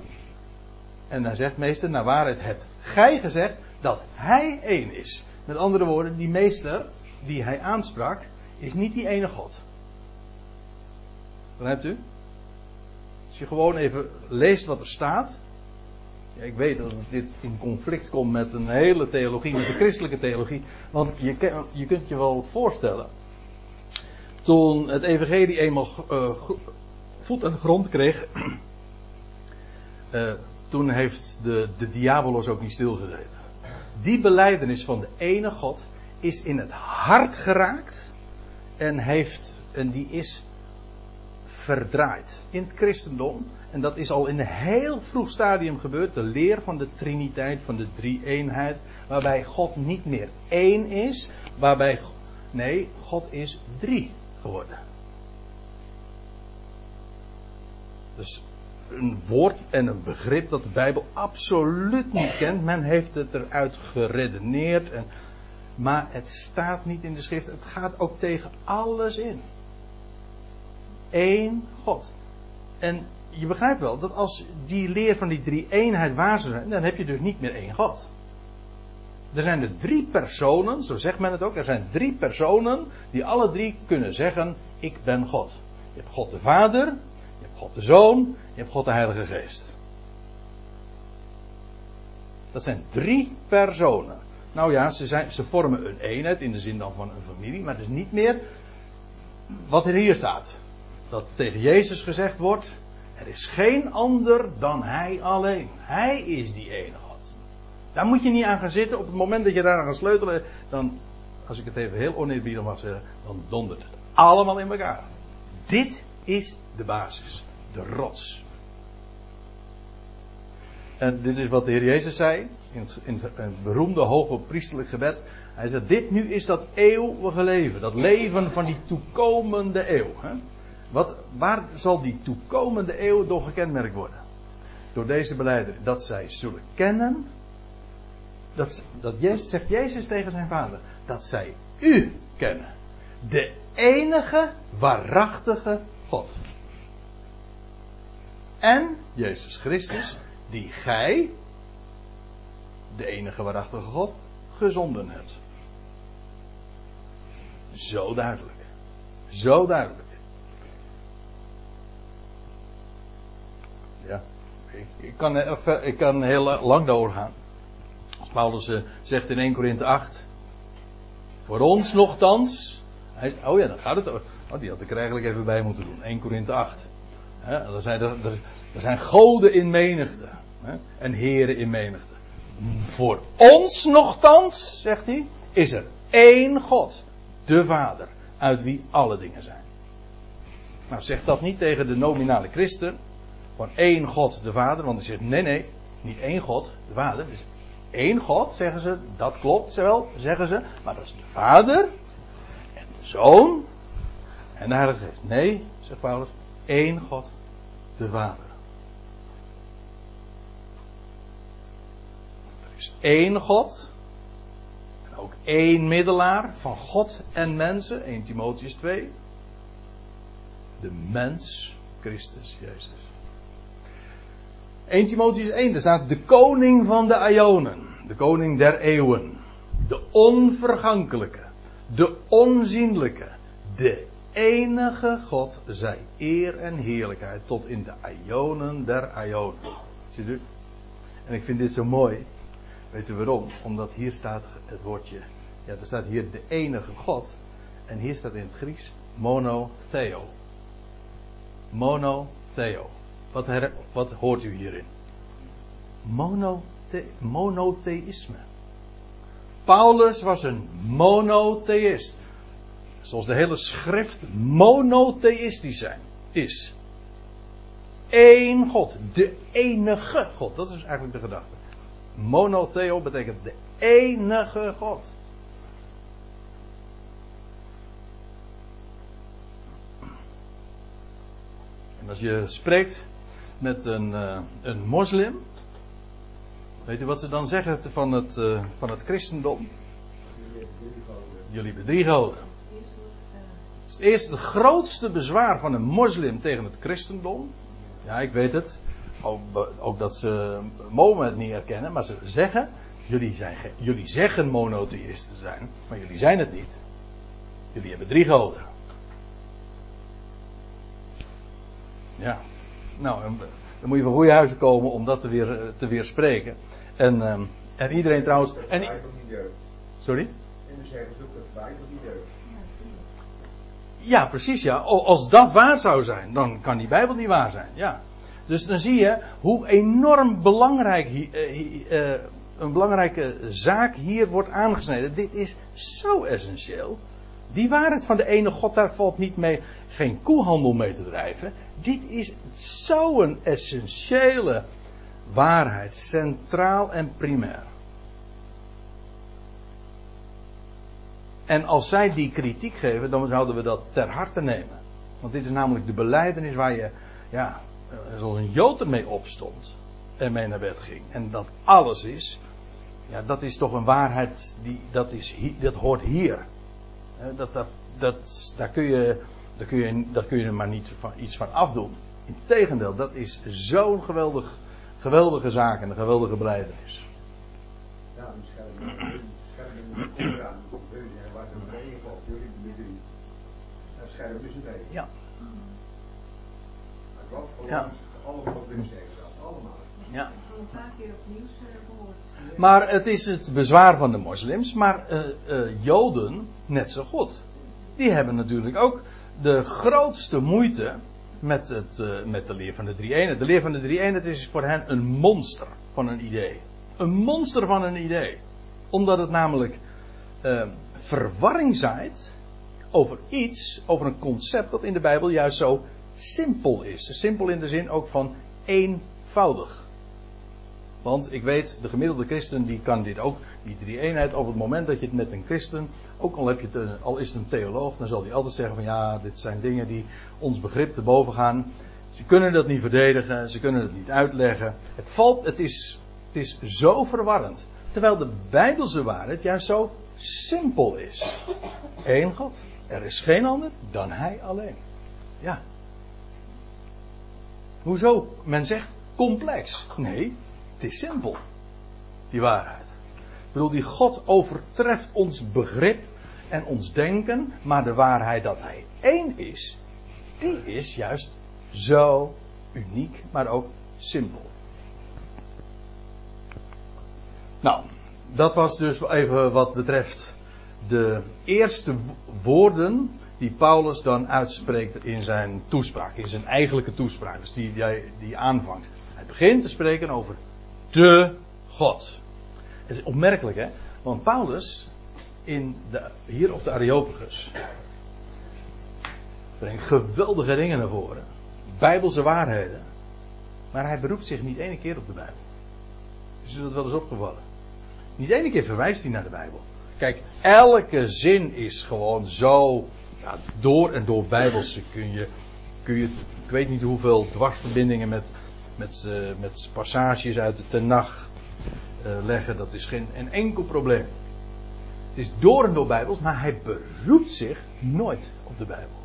En hij zegt, meester, naar waarheid hebt gij gezegd dat hij één is. Met andere woorden, die meester die hij aansprak, is niet die ene God. Begrijpt u? Als je gewoon even leest wat er staat. Ik weet dat dit in conflict komt met een hele theologie, met de christelijke theologie. Want je, je kunt je wel voorstellen toen het evangelie eenmaal uh, voet en grond kreeg, uh, *clears throat* toen heeft de, de diabolos ook niet stilgezeten. Die beleidenis van de ene God is in het hart geraakt en, heeft, en die is verdraaid in het christendom. En dat is al in een heel vroeg stadium gebeurd. De leer van de triniteit, van de drie-eenheid. Waarbij God niet meer één is. Waarbij, nee, God is drie geworden. Dus een woord en een begrip dat de Bijbel absoluut niet kent. Men heeft het eruit geredeneerd. En, maar het staat niet in de schrift. Het gaat ook tegen alles in. Één God. En je begrijpt wel dat als die leer van die drie eenheid waar zou zijn, dan heb je dus niet meer één God. Er zijn er drie personen, zo zegt men het ook, er zijn drie personen die alle drie kunnen zeggen, ik ben God. Je hebt God de Vader, je hebt God de Zoon, je hebt God de Heilige Geest. Dat zijn drie personen. Nou ja, ze, zijn, ze vormen een eenheid in de zin dan van een familie, maar het is niet meer wat er hier staat. Dat tegen Jezus gezegd wordt, er is geen ander dan Hij alleen. Hij is die ene God. Daar moet je niet aan gaan zitten. Op het moment dat je daar aan gaat sleutelen, dan, als ik het even heel oneerbiedig mag zeggen, dan dondert het allemaal in elkaar. Dit is de basis, de rots. En dit is wat de Heer Jezus zei in het, in beroemde hoge priesterlijk gebed. Hij zei: Dit nu is dat eeuwige leven, dat leven van die toekomende eeuw. Hè? Wat, waar zal die toekomende eeuw door gekenmerkt worden? Door deze beleider. Dat zij zullen kennen. Dat, dat Jezus, zegt Jezus tegen zijn vader. Dat zij u kennen. De enige waarachtige God. En Jezus Christus, die gij, de enige waarachtige God, gezonden hebt. Zo duidelijk. Zo duidelijk. Ja, ik, kan, ik kan heel lang doorgaan. Als Paulus uh, zegt in 1 Korinthe 8. Voor ons nogthans. Hij, oh ja, dan gaat het. Oh, die had ik er eigenlijk even bij moeten doen. 1 Korinthe 8. He, er, zijn, er, er, zijn goden in menigte. En heren in menigte. Voor ons nogthans, zegt hij, is er één God. De Vader. Uit wie alle dingen zijn. Nou, zegt dat niet tegen de nominale christen van één God, de Vader. Want hij zegt, nee, nee, niet één God, de Vader. Dus één God, zeggen ze, dat klopt wel, zeggen ze. Maar dat is de Vader en de Zoon en de Heilige Geest. Nee, zegt Paulus, één God, de Vader. Er is één God. En ook één middelaar van God en mensen. 1 Timotheus 2. De mens, Christus Jezus. 1 Timotheus 1, daar staat de koning van de Ionen, de koning der eeuwen, de onvergankelijke, de onzienlijke, de enige God zij eer en heerlijkheid tot in de Ionen der Ionen. Ziet u? En ik vind dit zo mooi. Weet u waarom? Omdat hier staat het woordje, ja, er staat hier de enige God. En hier staat in het Grieks monotheo. Monotheo. Wat, her, wat hoort u hierin? Monothe, monotheïsme. Paulus was een monotheïst. Zoals de hele schrift monotheïstisch zijn, is. Eén God. De enige God. Dat is eigenlijk de gedachte. Monotheo betekent de enige God. En als je spreekt met een, uh, een moslim. Weet u wat ze dan zeggen van het, uh, van het christendom? Jullie hebben drie goden. Het eerste, het grootste bezwaar van een moslim tegen het christendom. Ja, ik weet het. Ook, ook dat ze Mohammed niet erkennen, maar ze zeggen: jullie, zijn, jullie zeggen monotheïsten zijn, maar jullie zijn het niet. Jullie hebben drie goden. Ja, nou, dan moet je van goede huizen komen om dat te weer eh, te weerspreken. En, um, en iedereen trouwens. En, sorry? En dan zeggen ze ook dat de Bijbel niet deugt. Ja, precies ja. Als dat waar zou zijn, dan kan die Bijbel niet waar zijn. Ja. Dus dan zie je hoe enorm belangrijk uh, uh, een belangrijke zaak hier wordt aangesneden. Dit is zo essentieel. Die waarheid van de ene God, daar valt niet mee, geen koehandel mee te drijven. Dit is zo'n essentiële waarheid, centraal en primair. En als zij die kritiek geven, dan zouden we dat ter harte nemen. Want dit is namelijk de beleidenis waar je, ja, zoals een Jood ermee opstond en mee naar bed ging. En dat alles is, ja, dat is toch een waarheid die, dat, is, dat hoort hier. Dat, dat, dat, daar kun je daar kun je, daar kun je er maar niet van, iets van afdoen. Integendeel, dat is zo'n geweldig, geweldige zaak en een geweldige beleidenis. Ja, misschien schermen onderaan. Er was een regen jullie midden. Dat scherm is het even. Ja. Het was voor Ja. allemaal dat. Allemaal. ja. al een paar keer op nieuws eh, gehoord. Maar het is het bezwaar van de moslims, maar eh, eh, Joden net zo goed. Die hebben natuurlijk ook de grootste moeite met, het, eh, met de leer van de drie eenheid. De leer van de drie eenheid is voor hen een monster van een idee. Een monster van een idee. Omdat het namelijk eh, verwarring zaait over iets, over een concept dat in de Bijbel juist zo simpel is. Simpel in de zin ook van eenvoudig. Want ik weet, de gemiddelde christen die kan dit ook, die drie eenheid, op het moment dat je het met een christen, ook al, heb je het, al is het een theoloog, dan zal hij altijd zeggen van ja, dit zijn dingen die ons begrip te boven gaan. Ze kunnen dat niet verdedigen, ze kunnen het niet uitleggen. Het valt, het is, het is zo verwarrend. Terwijl de Bijbelse waarheid juist zo simpel is. Eén God. Er is geen ander dan Hij alleen. Ja. Hoezo? Men zegt complex. Nee, het is simpel. Die waarheid. Ik bedoel, die God overtreft ons begrip en ons denken, maar de waarheid dat Hij één is, die is juist zo uniek, maar ook simpel. Nou, dat was dus even wat betreft de eerste wo- woorden die Paulus dan uitspreekt in zijn toespraak, in zijn eigenlijke toespraak, dus die, die, die aanvangt. Hij begint te spreken over de God. Het is opmerkelijk, hè? Want Paulus, in de, hier op de Areopagus, brengt geweldige dingen naar voren. Bijbelse waarheden. Maar hij beroept zich niet ene keer op de Bijbel. Is u dat wel eens opgevallen? Niet ene keer verwijst hij naar de Bijbel. Kijk, elke zin is gewoon zo ja, door en door Bijbels. Kun je, kun je, ik weet niet hoeveel dwarsverbindingen met, met, met passages uit de Tenach eh, leggen. Dat is geen een enkel probleem. Het is door en door Bijbels, maar hij beroept zich nooit op de Bijbel.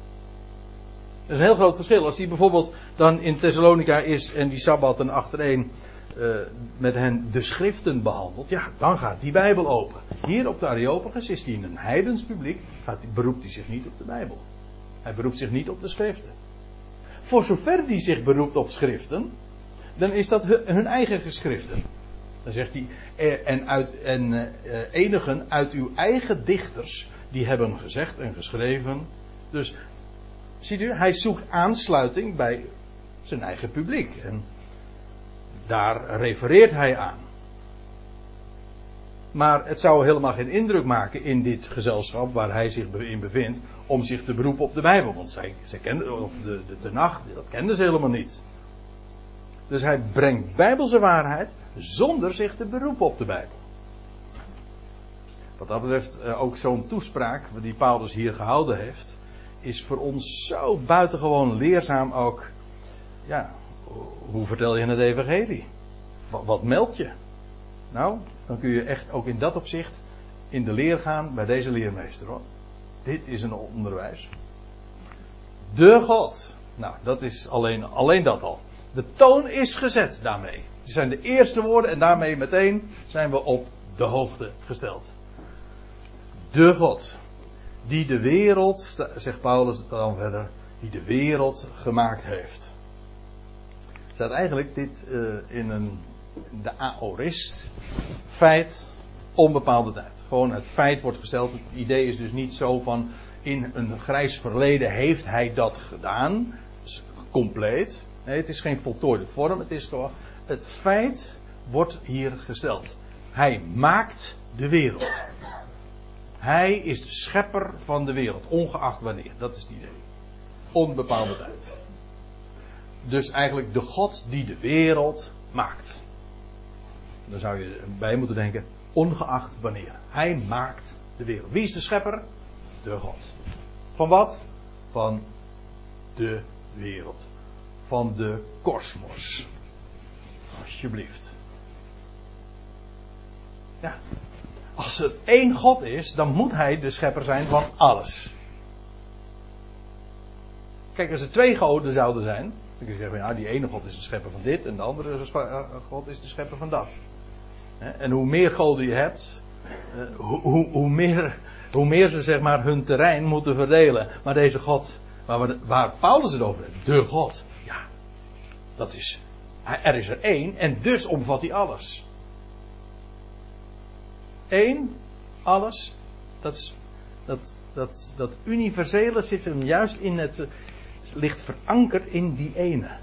Dat is een heel groot verschil. Als hij bijvoorbeeld dan in Thessalonica is en die Sabbat en achtereen eh, met hen de schriften behandelt, ja, dan gaat die Bijbel open. Hier op de Areopagus is hij in een heidens publiek, gaat, beroept hij zich niet op de Bijbel. Hij beroept zich niet op de schriften. Voor zover hij zich beroept op schriften, dan is dat hun, eigen geschriften. Dan zegt hij, eh, en, uit, en eh, eh, enigen uit uw eigen dichters, die hebben gezegd en geschreven. Dus, ziet u, hij zoekt aansluiting bij zijn eigen publiek. En daar refereert hij aan. Maar het zou helemaal geen indruk maken in dit gezelschap waar hij zich in bevindt om zich te beroepen op de Bijbel. Want zij, zij kenden, of de, de Tenach, dat kenden ze helemaal niet. Dus hij brengt Bijbelse waarheid zonder zich te beroepen op de Bijbel. Wat dat betreft eh, ook zo'n toespraak die Paulus hier gehouden heeft, is voor ons zo buitengewoon leerzaam ook. Ja, hoe vertel je het evangelie? Wat, wat meld je? Nou, dan kun je echt ook in dat opzicht in de leer gaan bij deze leermeester hoor. Dit is een onderwijs. De God. Nou, dat is alleen, alleen dat al. De toon is gezet daarmee. Het zijn de eerste woorden en daarmee meteen zijn we op de hoogte gesteld. De God. Die de wereld, zegt Paulus dan verder, die de wereld gemaakt heeft. Staat eigenlijk dit uh, in een, de aorist feit onbepaalde tijd. Gewoon het feit wordt gesteld. Het idee is dus niet zo van in een grijs verleden heeft hij dat gedaan. Compleet. Nee, het is geen voltooide vorm. Het is gewoon. Het feit wordt hier gesteld. Hij maakt de wereld. Hij is de schepper van de wereld, ongeacht wanneer. Dat is het idee. Onbepaalde tijd. Dus eigenlijk de God die de wereld maakt. Dan zou je bij moeten denken, ongeacht wanneer. Hij maakt de wereld. Wie is de schepper? De God. Van wat? Van de wereld. Van de kosmos. Alsjeblieft. Ja. Als er één God is, dan moet hij de schepper zijn van alles. Kijk, als er twee goden zouden zijn, dan kun je zeggen, ja, die ene God is de schepper van dit en de andere God is de schepper van dat. En hoe meer goden je hebt, hoe, hoe, hoe, meer, hoe meer ze zeg maar hun terrein moeten verdelen. Maar deze God, waar, we, waar Paulus het over heeft, de God, dat is, er is er één en dus omvat hij alles. Eén, alles, dat, is, dat, dat, dat universele zit hem juist in het, ligt verankerd in die ene.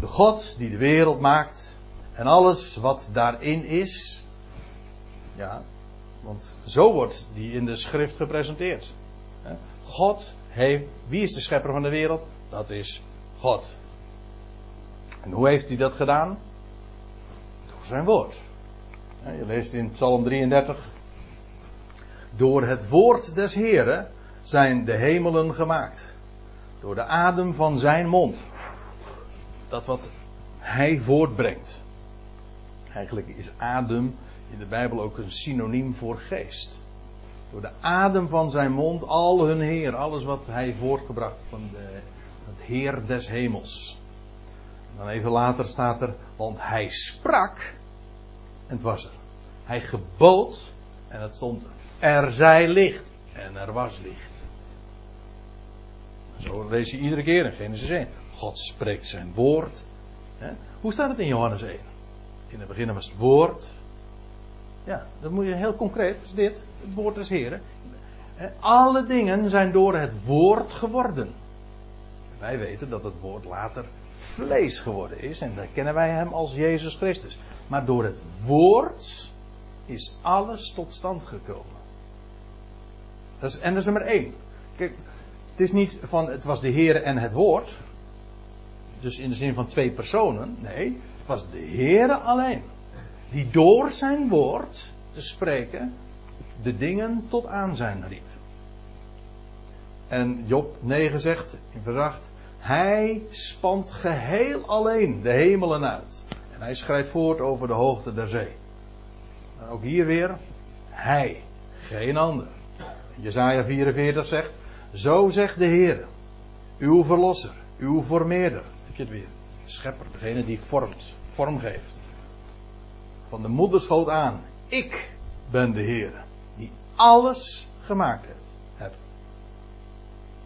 De God die de wereld maakt en alles wat daarin is. Ja, want zo wordt die in de schrift gepresenteerd. God heeft, wie is de schepper van de wereld? Dat is God. En hoe heeft hij dat gedaan? Door zijn woord. Je leest in Psalm 33. Door het woord des Heren zijn de hemelen gemaakt. Door de adem van zijn mond. Dat wat hij voortbrengt. Eigenlijk is adem in de Bijbel ook een synoniem voor geest. Door de adem van zijn mond, al hun Heer, alles wat hij voortgebracht van de, het Heer des hemels. Dan even later staat er, want hij sprak en het was er. Hij gebood en het stond er. Er zij licht en er was licht. Zo lees je iedere keer in Genesis 1. God spreekt zijn woord. Hoe staat het in Johannes 1? In het begin was het woord. Ja, dat moet je heel concreet. Dit, het woord des Heren. Alle dingen zijn door het woord geworden. Wij weten dat het woord later vlees geworden is. En dan kennen wij hem als Jezus Christus. Maar door het woord is alles tot stand gekomen. Dat is, en dat is nummer één. Kijk, het is niet van het was de Heer en het woord. Dus in de zin van twee personen. Nee, het was de Heer alleen. Die door zijn woord te spreken de dingen tot aanzijn riep. En Job 9 zegt in 8. Hij spant geheel alleen de hemelen uit. En hij schrijft voort over de hoogte der zee. Ook hier weer. Hij, geen ander. Jezaja 44 zegt. Zo zegt de Heer. Uw verlosser. Uw formeerder. Heb je het weer. Schepper. Degene die vormt. Vorm geeft. Van de moederschoot aan. Ik ben de Heer. Die alles gemaakt heeft.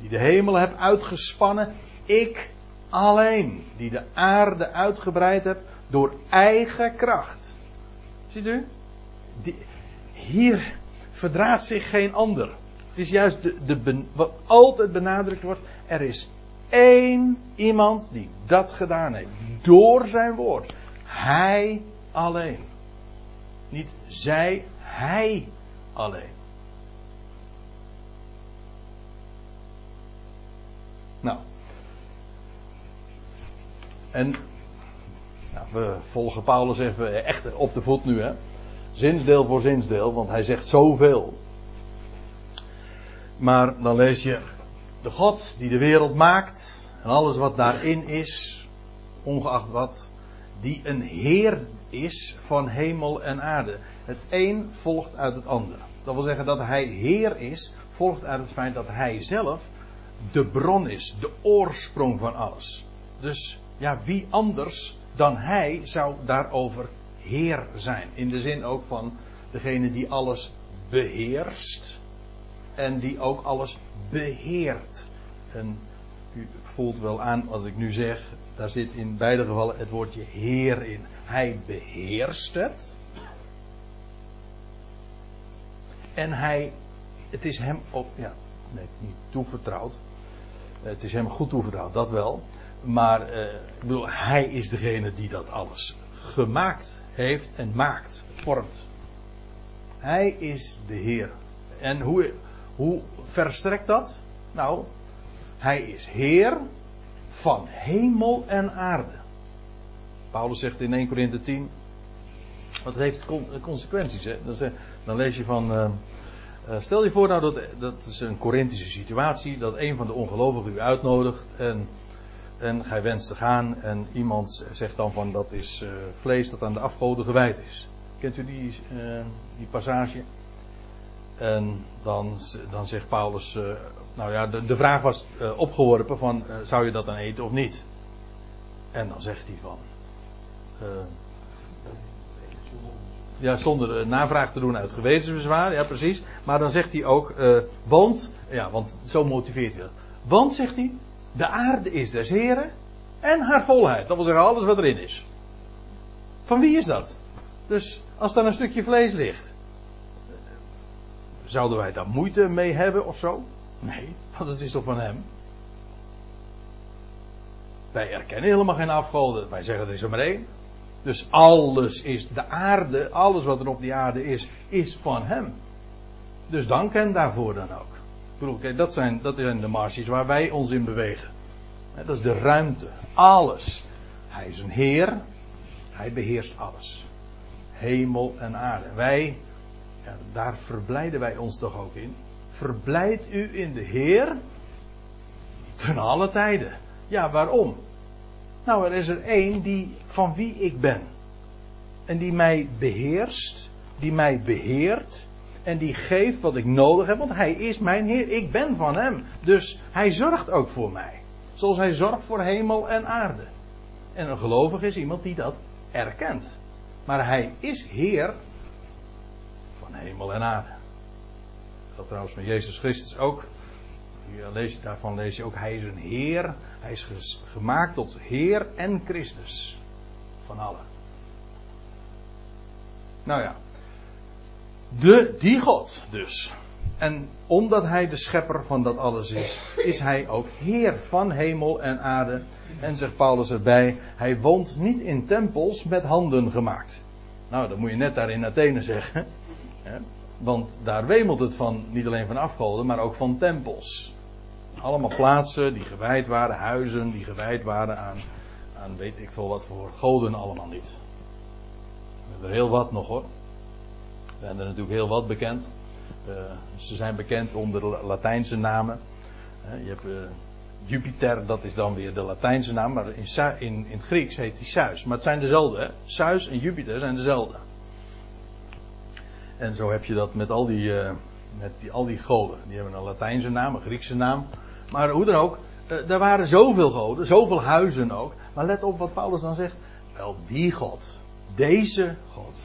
Die de hemel heb uitgespannen. Ik alleen. Die de aarde uitgebreid heb door eigen kracht. Ziet u? Die, hier verdraagt zich geen ander. Het is juist de, de, wat altijd benadrukt wordt. Er is één iemand die dat gedaan heeft. Door zijn woord. Hij alleen. Niet zij, hij alleen. Nou. En we volgen Paulus even echt op de voet nu, hè. Zinsdeel voor zinsdeel, want hij zegt zoveel. Maar dan lees je de God die de wereld maakt en alles wat daarin is, ongeacht wat, die een Heer is van hemel en aarde. Het een volgt uit het ander. Dat wil zeggen dat hij Heer is, volgt uit het feit dat hij zelf de bron is, de oorsprong van alles. Dus ja, wie anders dan hij zou daarover Heer zijn? In de zin ook van degene die alles beheerst en die ook alles beheert. En u voelt wel aan als ik nu zeg, daar zit in beide gevallen het woordje Heer in. Hij beheerst het. En hij, het is hem ook, ja, nee, niet toevertrouwd. Het is hem goed toevertrouwd, dat wel. Maar eh, ik bedoel, hij is degene die dat alles gemaakt heeft en maakt, vormt. Hij is de Heer. En hoe, hoe verstrekt dat? Nou, hij is Heer van hemel en aarde. Paulus zegt in 1 Corinthië 10. Wat heeft consequenties? Hè? Dan lees je van. Uh, stel je voor nou dat, dat is een Corinthische situatie. Dat een van de ongelovigen u uitnodigt. En, en gij wenst te gaan. En iemand zegt dan van dat is uh, vlees dat aan de afgoden gewijd is. Kent u die, uh, die passage? En dan, dan zegt Paulus, uh, nou ja, de, de vraag was opgeworpen van, zou je dat dan eten of niet? En dan zegt hij van, ja, zonder navraag te doen uit gewetensbezwaar, ja precies. Maar dan zegt hij ook, want, ja, want zo motiveert hij dat. Want, zegt hij, de aarde is des Heren en haar volheid. Dat wil zeggen alles wat erin is. Van wie is dat? Dus als daar een stukje vlees ligt, zouden wij daar moeite mee hebben of zo? Nee, want het is toch van hem? Wij erkennen helemaal geen afgoden. Wij zeggen er is er maar één. Dus alles is, de aarde, alles wat er op die aarde is, is van hem. Dus dank hem daarvoor dan ook. Bedoel, dat, zijn, dat zijn de marges waar wij ons in bewegen. Dat is de ruimte. Alles. Hij is een Heer. Hij beheerst alles. Hemel en aarde. Wij, ja, daar verblijden wij ons toch ook in. Verblijd u in de Heer ten alle tijden. Ja, waarom? Nou, er is er één die van wie ik ben. En die mij beheerst, die mij beheert en die geeft wat ik nodig heb, want hij is mijn Heer. Ik ben van hem. Dus hij zorgt ook voor mij. Zoals hij zorgt voor hemel en aarde. En een gelovige is iemand die dat erkent. Maar hij is Heer van hemel en aarde. Dat trouwens met Jezus Christus ook. Daarvan lees je ook, hij is een Heer. Hij is gemaakt tot Heer en Christus. Van allen. Nou ja. De, die God dus. En omdat hij de schepper van dat alles is, is hij ook Heer van hemel en aarde. En zegt Paulus erbij, hij woont niet in tempels met handen gemaakt. Nou, dat moet je net daar in Athene zeggen. Want daar wemelt het van, niet alleen van afgoden, maar ook van tempels. Allemaal plaatsen die gewijd waren, huizen die gewijd waren aan, aan weet ik veel wat voor goden allemaal niet. We hebben er heel wat nog hoor. Zijn er natuurlijk heel wat bekend. Uh, ze zijn bekend onder Latijnse namen. Uh, je hebt uh, Jupiter, dat is dan weer de Latijnse naam, maar in, in, in het Grieks heet hij Zeus. Maar het zijn dezelfde, hè? Zeus en Jupiter zijn dezelfde. En zo heb je dat met al die, met die, al die goden. Die hebben een Latijnse naam, een Griekse naam. Maar hoe dan ook, er waren zoveel goden, zoveel huizen ook. Maar let op wat Paulus dan zegt. Wel, die God, deze God,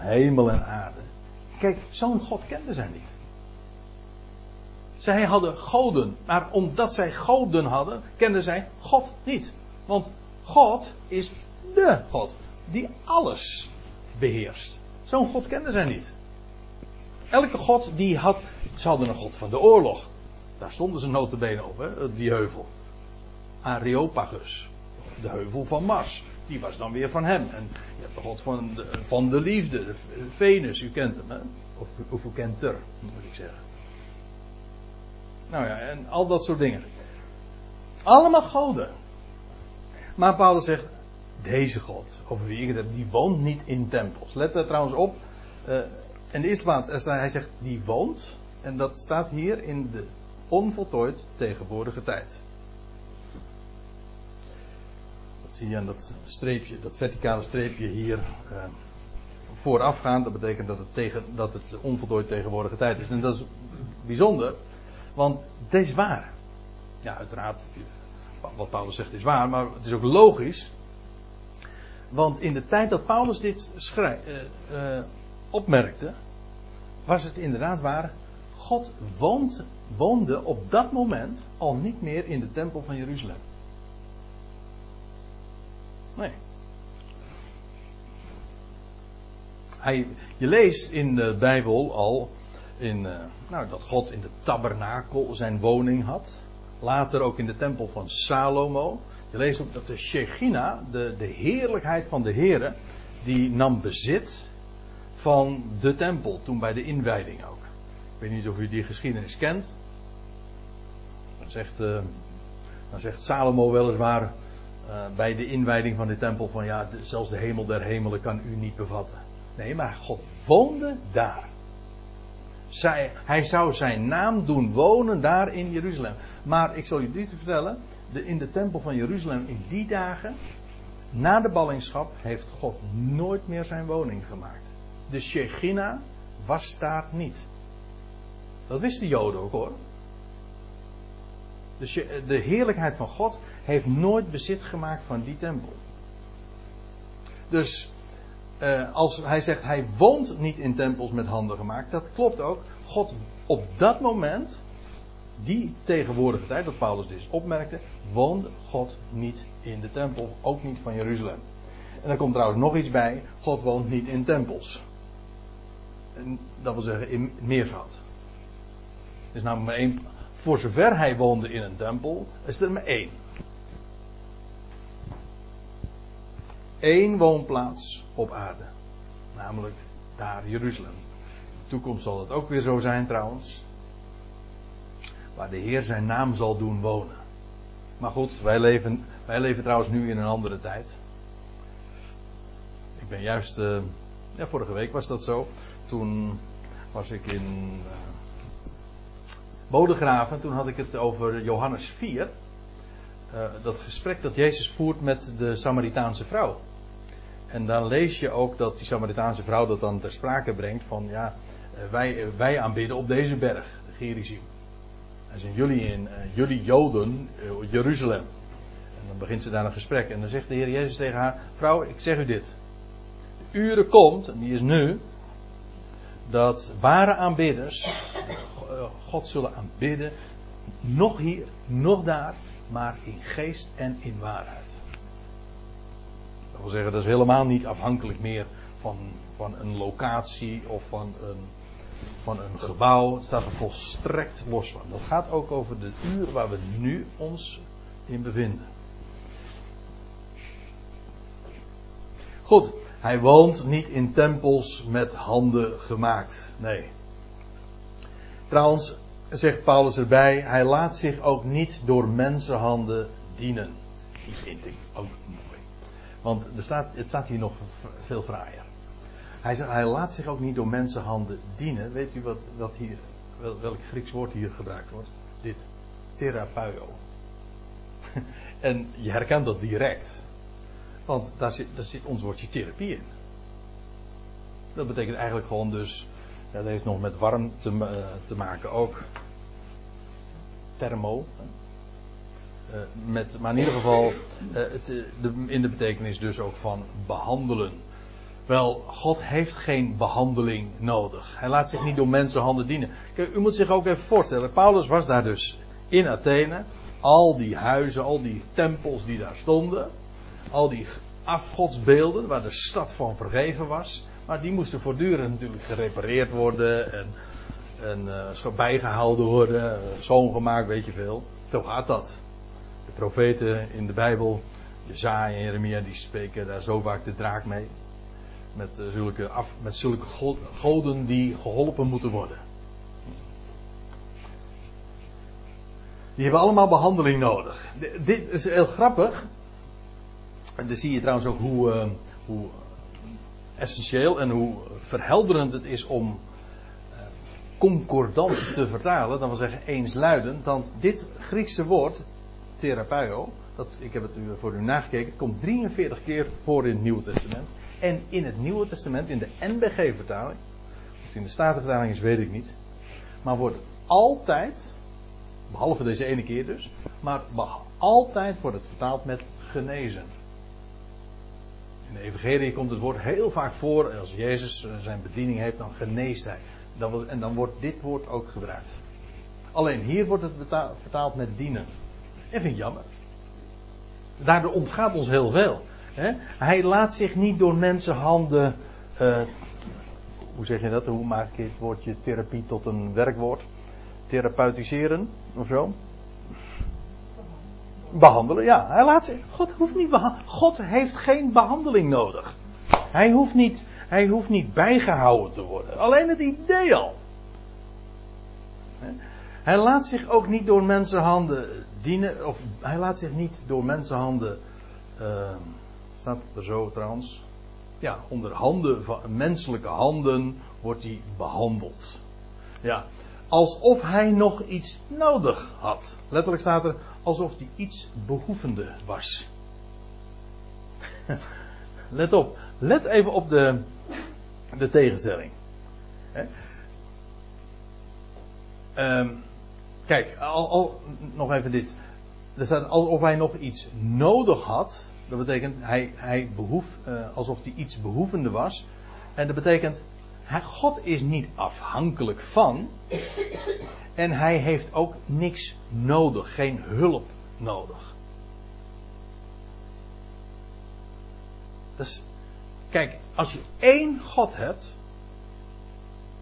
hemel en aarde. Kijk, zo'n God kenden zij niet. Zij hadden goden, maar omdat zij goden hadden, kenden zij God niet. Want God is de God die alles beheerst. Zo'n God kenden zij niet. Elke God die had, ze hadden een God van de oorlog. Daar stonden ze notabene op, hè, die heuvel. Areopagus, de heuvel van Mars die was dan weer van hem. En je hebt de God van de, van de liefde, de Venus, u kent hem, hè? Of, of u kent er, moet ik zeggen. Nou ja, en al dat soort dingen. Allemaal goden. Maar Paulus zegt, deze God, over wie ik het heb, die woont niet in tempels. Let er trouwens op. Uh, in de eerste plaats, hij zegt, die woont. En dat staat hier in de onvoltooid tegenwoordige tijd. Zie dat streepje, dat verticale streepje hier uh, voorafgaan. Dat betekent dat het, tegen, dat het onvoltooid tegenwoordige tijd is. En dat is bijzonder, want het is waar. Ja, uiteraard, wat Paulus zegt is waar, maar het is ook logisch. Want in de tijd dat Paulus dit uh, uh, opmerkte, was het inderdaad waar. God woonde op dat moment al niet meer in de tempel van Jeruzalem. Nee. Hij, je leest in de Bijbel al in, uh, nou, dat God in de tabernakel zijn woning had. Later ook in de tempel van Salomo. Je leest ook dat de Shechina, de, de heerlijkheid van de Here, die nam bezit van de tempel toen bij de inwijding ook. Ik weet niet of u die geschiedenis kent. Dan zegt, uh, dan zegt Salomo weliswaar uh, bij de inwijding van de tempel van ja, zelfs de hemel der hemelen kan u niet bevatten. Nee, maar God woonde daar. Zij, hij zou zijn naam doen wonen daar in Jeruzalem. Maar ik zal je dit vertellen. De, in de tempel van Jeruzalem in die dagen, na de ballingschap, heeft God nooit meer zijn woning gemaakt. De Shechina was daar niet. Dat wisten de Joden ook hoor. Dus de heerlijkheid van God heeft nooit bezit gemaakt van die tempel. Dus eh, als hij zegt hij woont niet in tempels met handen gemaakt, dat klopt ook. God op dat moment, die tegenwoordige tijd, dat Paulus dus opmerkte, woonde God niet in de tempel, ook niet van Jeruzalem. En daar komt trouwens nog iets bij, God woont niet in tempels. En dat wil zeggen in meervoud. Er is namelijk maar één, voor zover hij woonde in een tempel, is er maar één. Eén woonplaats op aarde. Namelijk daar Jeruzalem. In de toekomst zal het ook weer zo zijn trouwens. Waar de Heer zijn naam zal doen wonen. Maar goed, wij leven, wij leven trouwens nu in een andere tijd. Ik ben juist, uh, ja, vorige week was dat zo. Toen was ik in uh, Bodegraven. Toen had ik het over Johannes 4. Uh, dat gesprek dat Jezus voert met de Samaritaanse vrouw. En dan lees je ook dat die Samaritaanse vrouw dat dan ter sprake brengt van ja, wij, wij aanbidden op deze berg, Gerizim. En zijn jullie in, jullie Joden, Jeruzalem. En dan begint ze daar een gesprek. En dan zegt de Heer Jezus tegen haar: Vrouw, ik zeg u dit. De uren komt, en die is nu, dat ware aanbidders God zullen aanbidden, nog hier, nog daar, maar in geest en in waarheid. Dat wil zeggen, dat is helemaal niet afhankelijk meer van, van een locatie of van een, van een gebouw. Het staat er volstrekt los van. Dat gaat ook over de uur waar we nu ons in bevinden. Goed, hij woont niet in tempels met handen gemaakt. Nee. Trouwens, zegt Paulus erbij, hij laat zich ook niet door mensenhanden dienen. Die vind ik ook mooi. Want er staat, het staat hier nog veel fraaier. Hij zegt, hij laat zich ook niet door mensenhanden dienen. Weet u wat, wat hier, welk Grieks woord hier gebruikt wordt? Dit. Therapeio. *laughs* en je herkent dat direct. Want daar zit, daar zit ons woordje therapie in. Dat betekent eigenlijk gewoon dus dat heeft nog met warm te, uh, te maken ook. Thermo. Uh, met, maar in ieder geval uh, het, de, in de betekenis dus ook van behandelen. Wel, God heeft geen behandeling nodig. Hij laat zich niet door mensenhanden dienen. Kijk, u moet zich ook even voorstellen. Paulus was daar dus in Athene. Al die huizen, al die tempels die daar stonden. Al die afgodsbeelden waar de stad van vergeven was. Maar die moesten voortdurend natuurlijk gerepareerd worden en, en uh, bijgehouden worden, uh, schoongemaakt, weet je veel. Zo gaat dat. De profeten in de Bijbel, Jezaja en Jeremia, die spreken daar zo vaak de draak mee. Met, uh, zulke, af, met zulke goden die geholpen moeten worden. Die hebben allemaal behandeling nodig. Dit is heel grappig. Dan zie je trouwens ook hoe, hoe essentieel en hoe verhelderend het is om concordant te vertalen, dan wil zeggen eensluidend, want dit Griekse woord, therapeio, dat, ik heb het voor u nagekeken, het komt 43 keer voor in het Nieuwe Testament. En in het Nieuwe Testament, in de NBG-vertaling, of in de Statenvertaling is, weet ik niet, maar wordt altijd, behalve deze ene keer dus, maar altijd wordt het vertaald met genezen. In de Evangelie komt het woord heel vaak voor. Als Jezus zijn bediening heeft, dan geneest hij. en dan wordt dit woord ook gebruikt. Alleen hier wordt het vertaald met dienen. En vind jammer. Daardoor ontgaat ons heel veel. Hij laat zich niet door mensenhanden. Uh, hoe zeg je dat? Hoe maak ik het woordje therapie tot een werkwoord? Therapeutiseren of zo? Behandelen. Ja, hij laat zich. God hoeft niet. God heeft geen behandeling nodig. Hij hoeft niet, hij hoeft niet bijgehouden te worden. Alleen het idee al. Hij laat zich ook niet door mensenhanden dienen. Of hij laat zich niet door mensenhanden. Uh, staat het er zo trouwens? Ja, onder handen van menselijke handen wordt hij behandeld. Ja, alsof hij nog iets nodig had. Letterlijk staat er alsof hij iets behoevende was. *laughs* Let op, let even op de, de tegenstelling. Ehm, kijk, al, al, nog even dit. Er staat alsof hij nog iets nodig had. Dat betekent hij, hij behoef, eh, alsof hij iets behoevende was. En dat betekent, God is niet afhankelijk van. En hij heeft ook niks nodig, geen hulp nodig. Dus, kijk, als je één God hebt,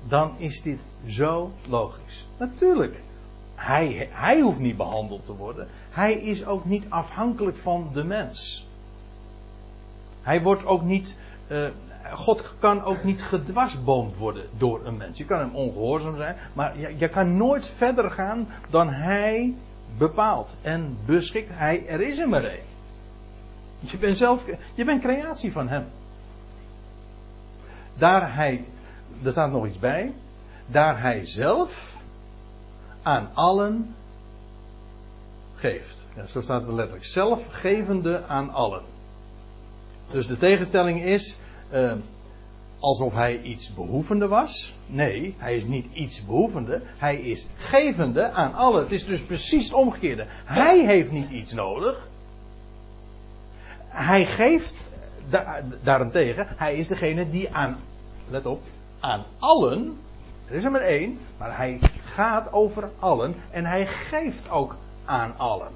dan is dit zo logisch. Natuurlijk, hij, hij hoeft niet behandeld te worden. Hij is ook niet afhankelijk van de mens. Hij wordt ook niet. Uh, God kan ook niet gedwarsboomd worden door een mens. Je kan hem ongehoorzaam zijn, maar je, je kan nooit verder gaan dan hij bepaalt en beschikt. Hij, er is er maar één. Je bent zelf, je bent creatie van hem. Daar hij, er staat nog iets bij, daar hij zelf aan allen geeft. Zo staat het letterlijk. Zelfgevende aan allen. Dus de tegenstelling is uh, alsof hij iets behoevende was. Nee, hij is niet iets behoevende. Hij is gevende aan allen. Het is dus precies het omgekeerde. Hij heeft niet iets nodig. Hij geeft da daarentegen. Hij is degene die aan, let op, aan allen. Er is er maar één, maar hij gaat over allen en hij geeft ook aan allen.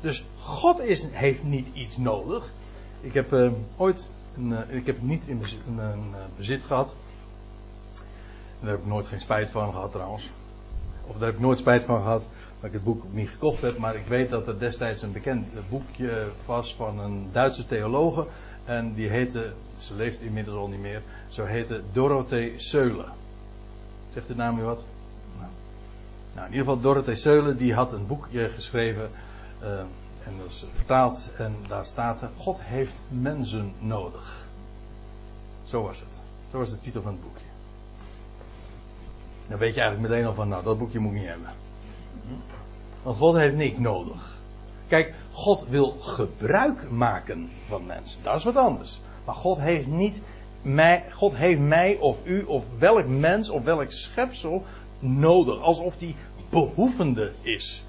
Dus God is, heeft niet iets nodig. Ik heb uh, ooit, een, uh, ik heb niet in bezit, een, een uh, bezit gehad. Daar heb ik nooit geen spijt van gehad trouwens. Of daar heb ik nooit spijt van gehad dat ik het boek niet gekocht heb. Maar ik weet dat er destijds een bekend boekje was van een Duitse theologe. En die heette, ze leeft inmiddels al niet meer, zo heette Dorothee Seulen. Zegt de naam u wat? Nou. nou, in ieder geval Dorothee Seulen die had een boekje geschreven. Uh, en dat is vertaald en daar staat God heeft mensen nodig. Zo was het. Zo was de titel van het boekje. Dan weet je eigenlijk meteen al van, nou dat boekje moet ik niet hebben. Want God heeft niks nodig. Kijk, God wil gebruik maken van mensen. Dat is wat anders. Maar God heeft niet mij, God heeft mij of u of welk mens of welk schepsel nodig. Alsof die behoevende is.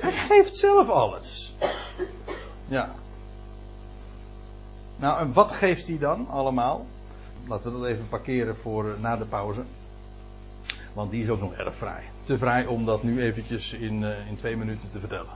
Hij geeft zelf alles. Ja. Nou, en wat geeft hij dan allemaal? Laten we dat even parkeren voor uh, na de pauze. Want die is ook nog erg fraai. Te fraai om dat nu eventjes in, uh, in twee minuten te vertellen.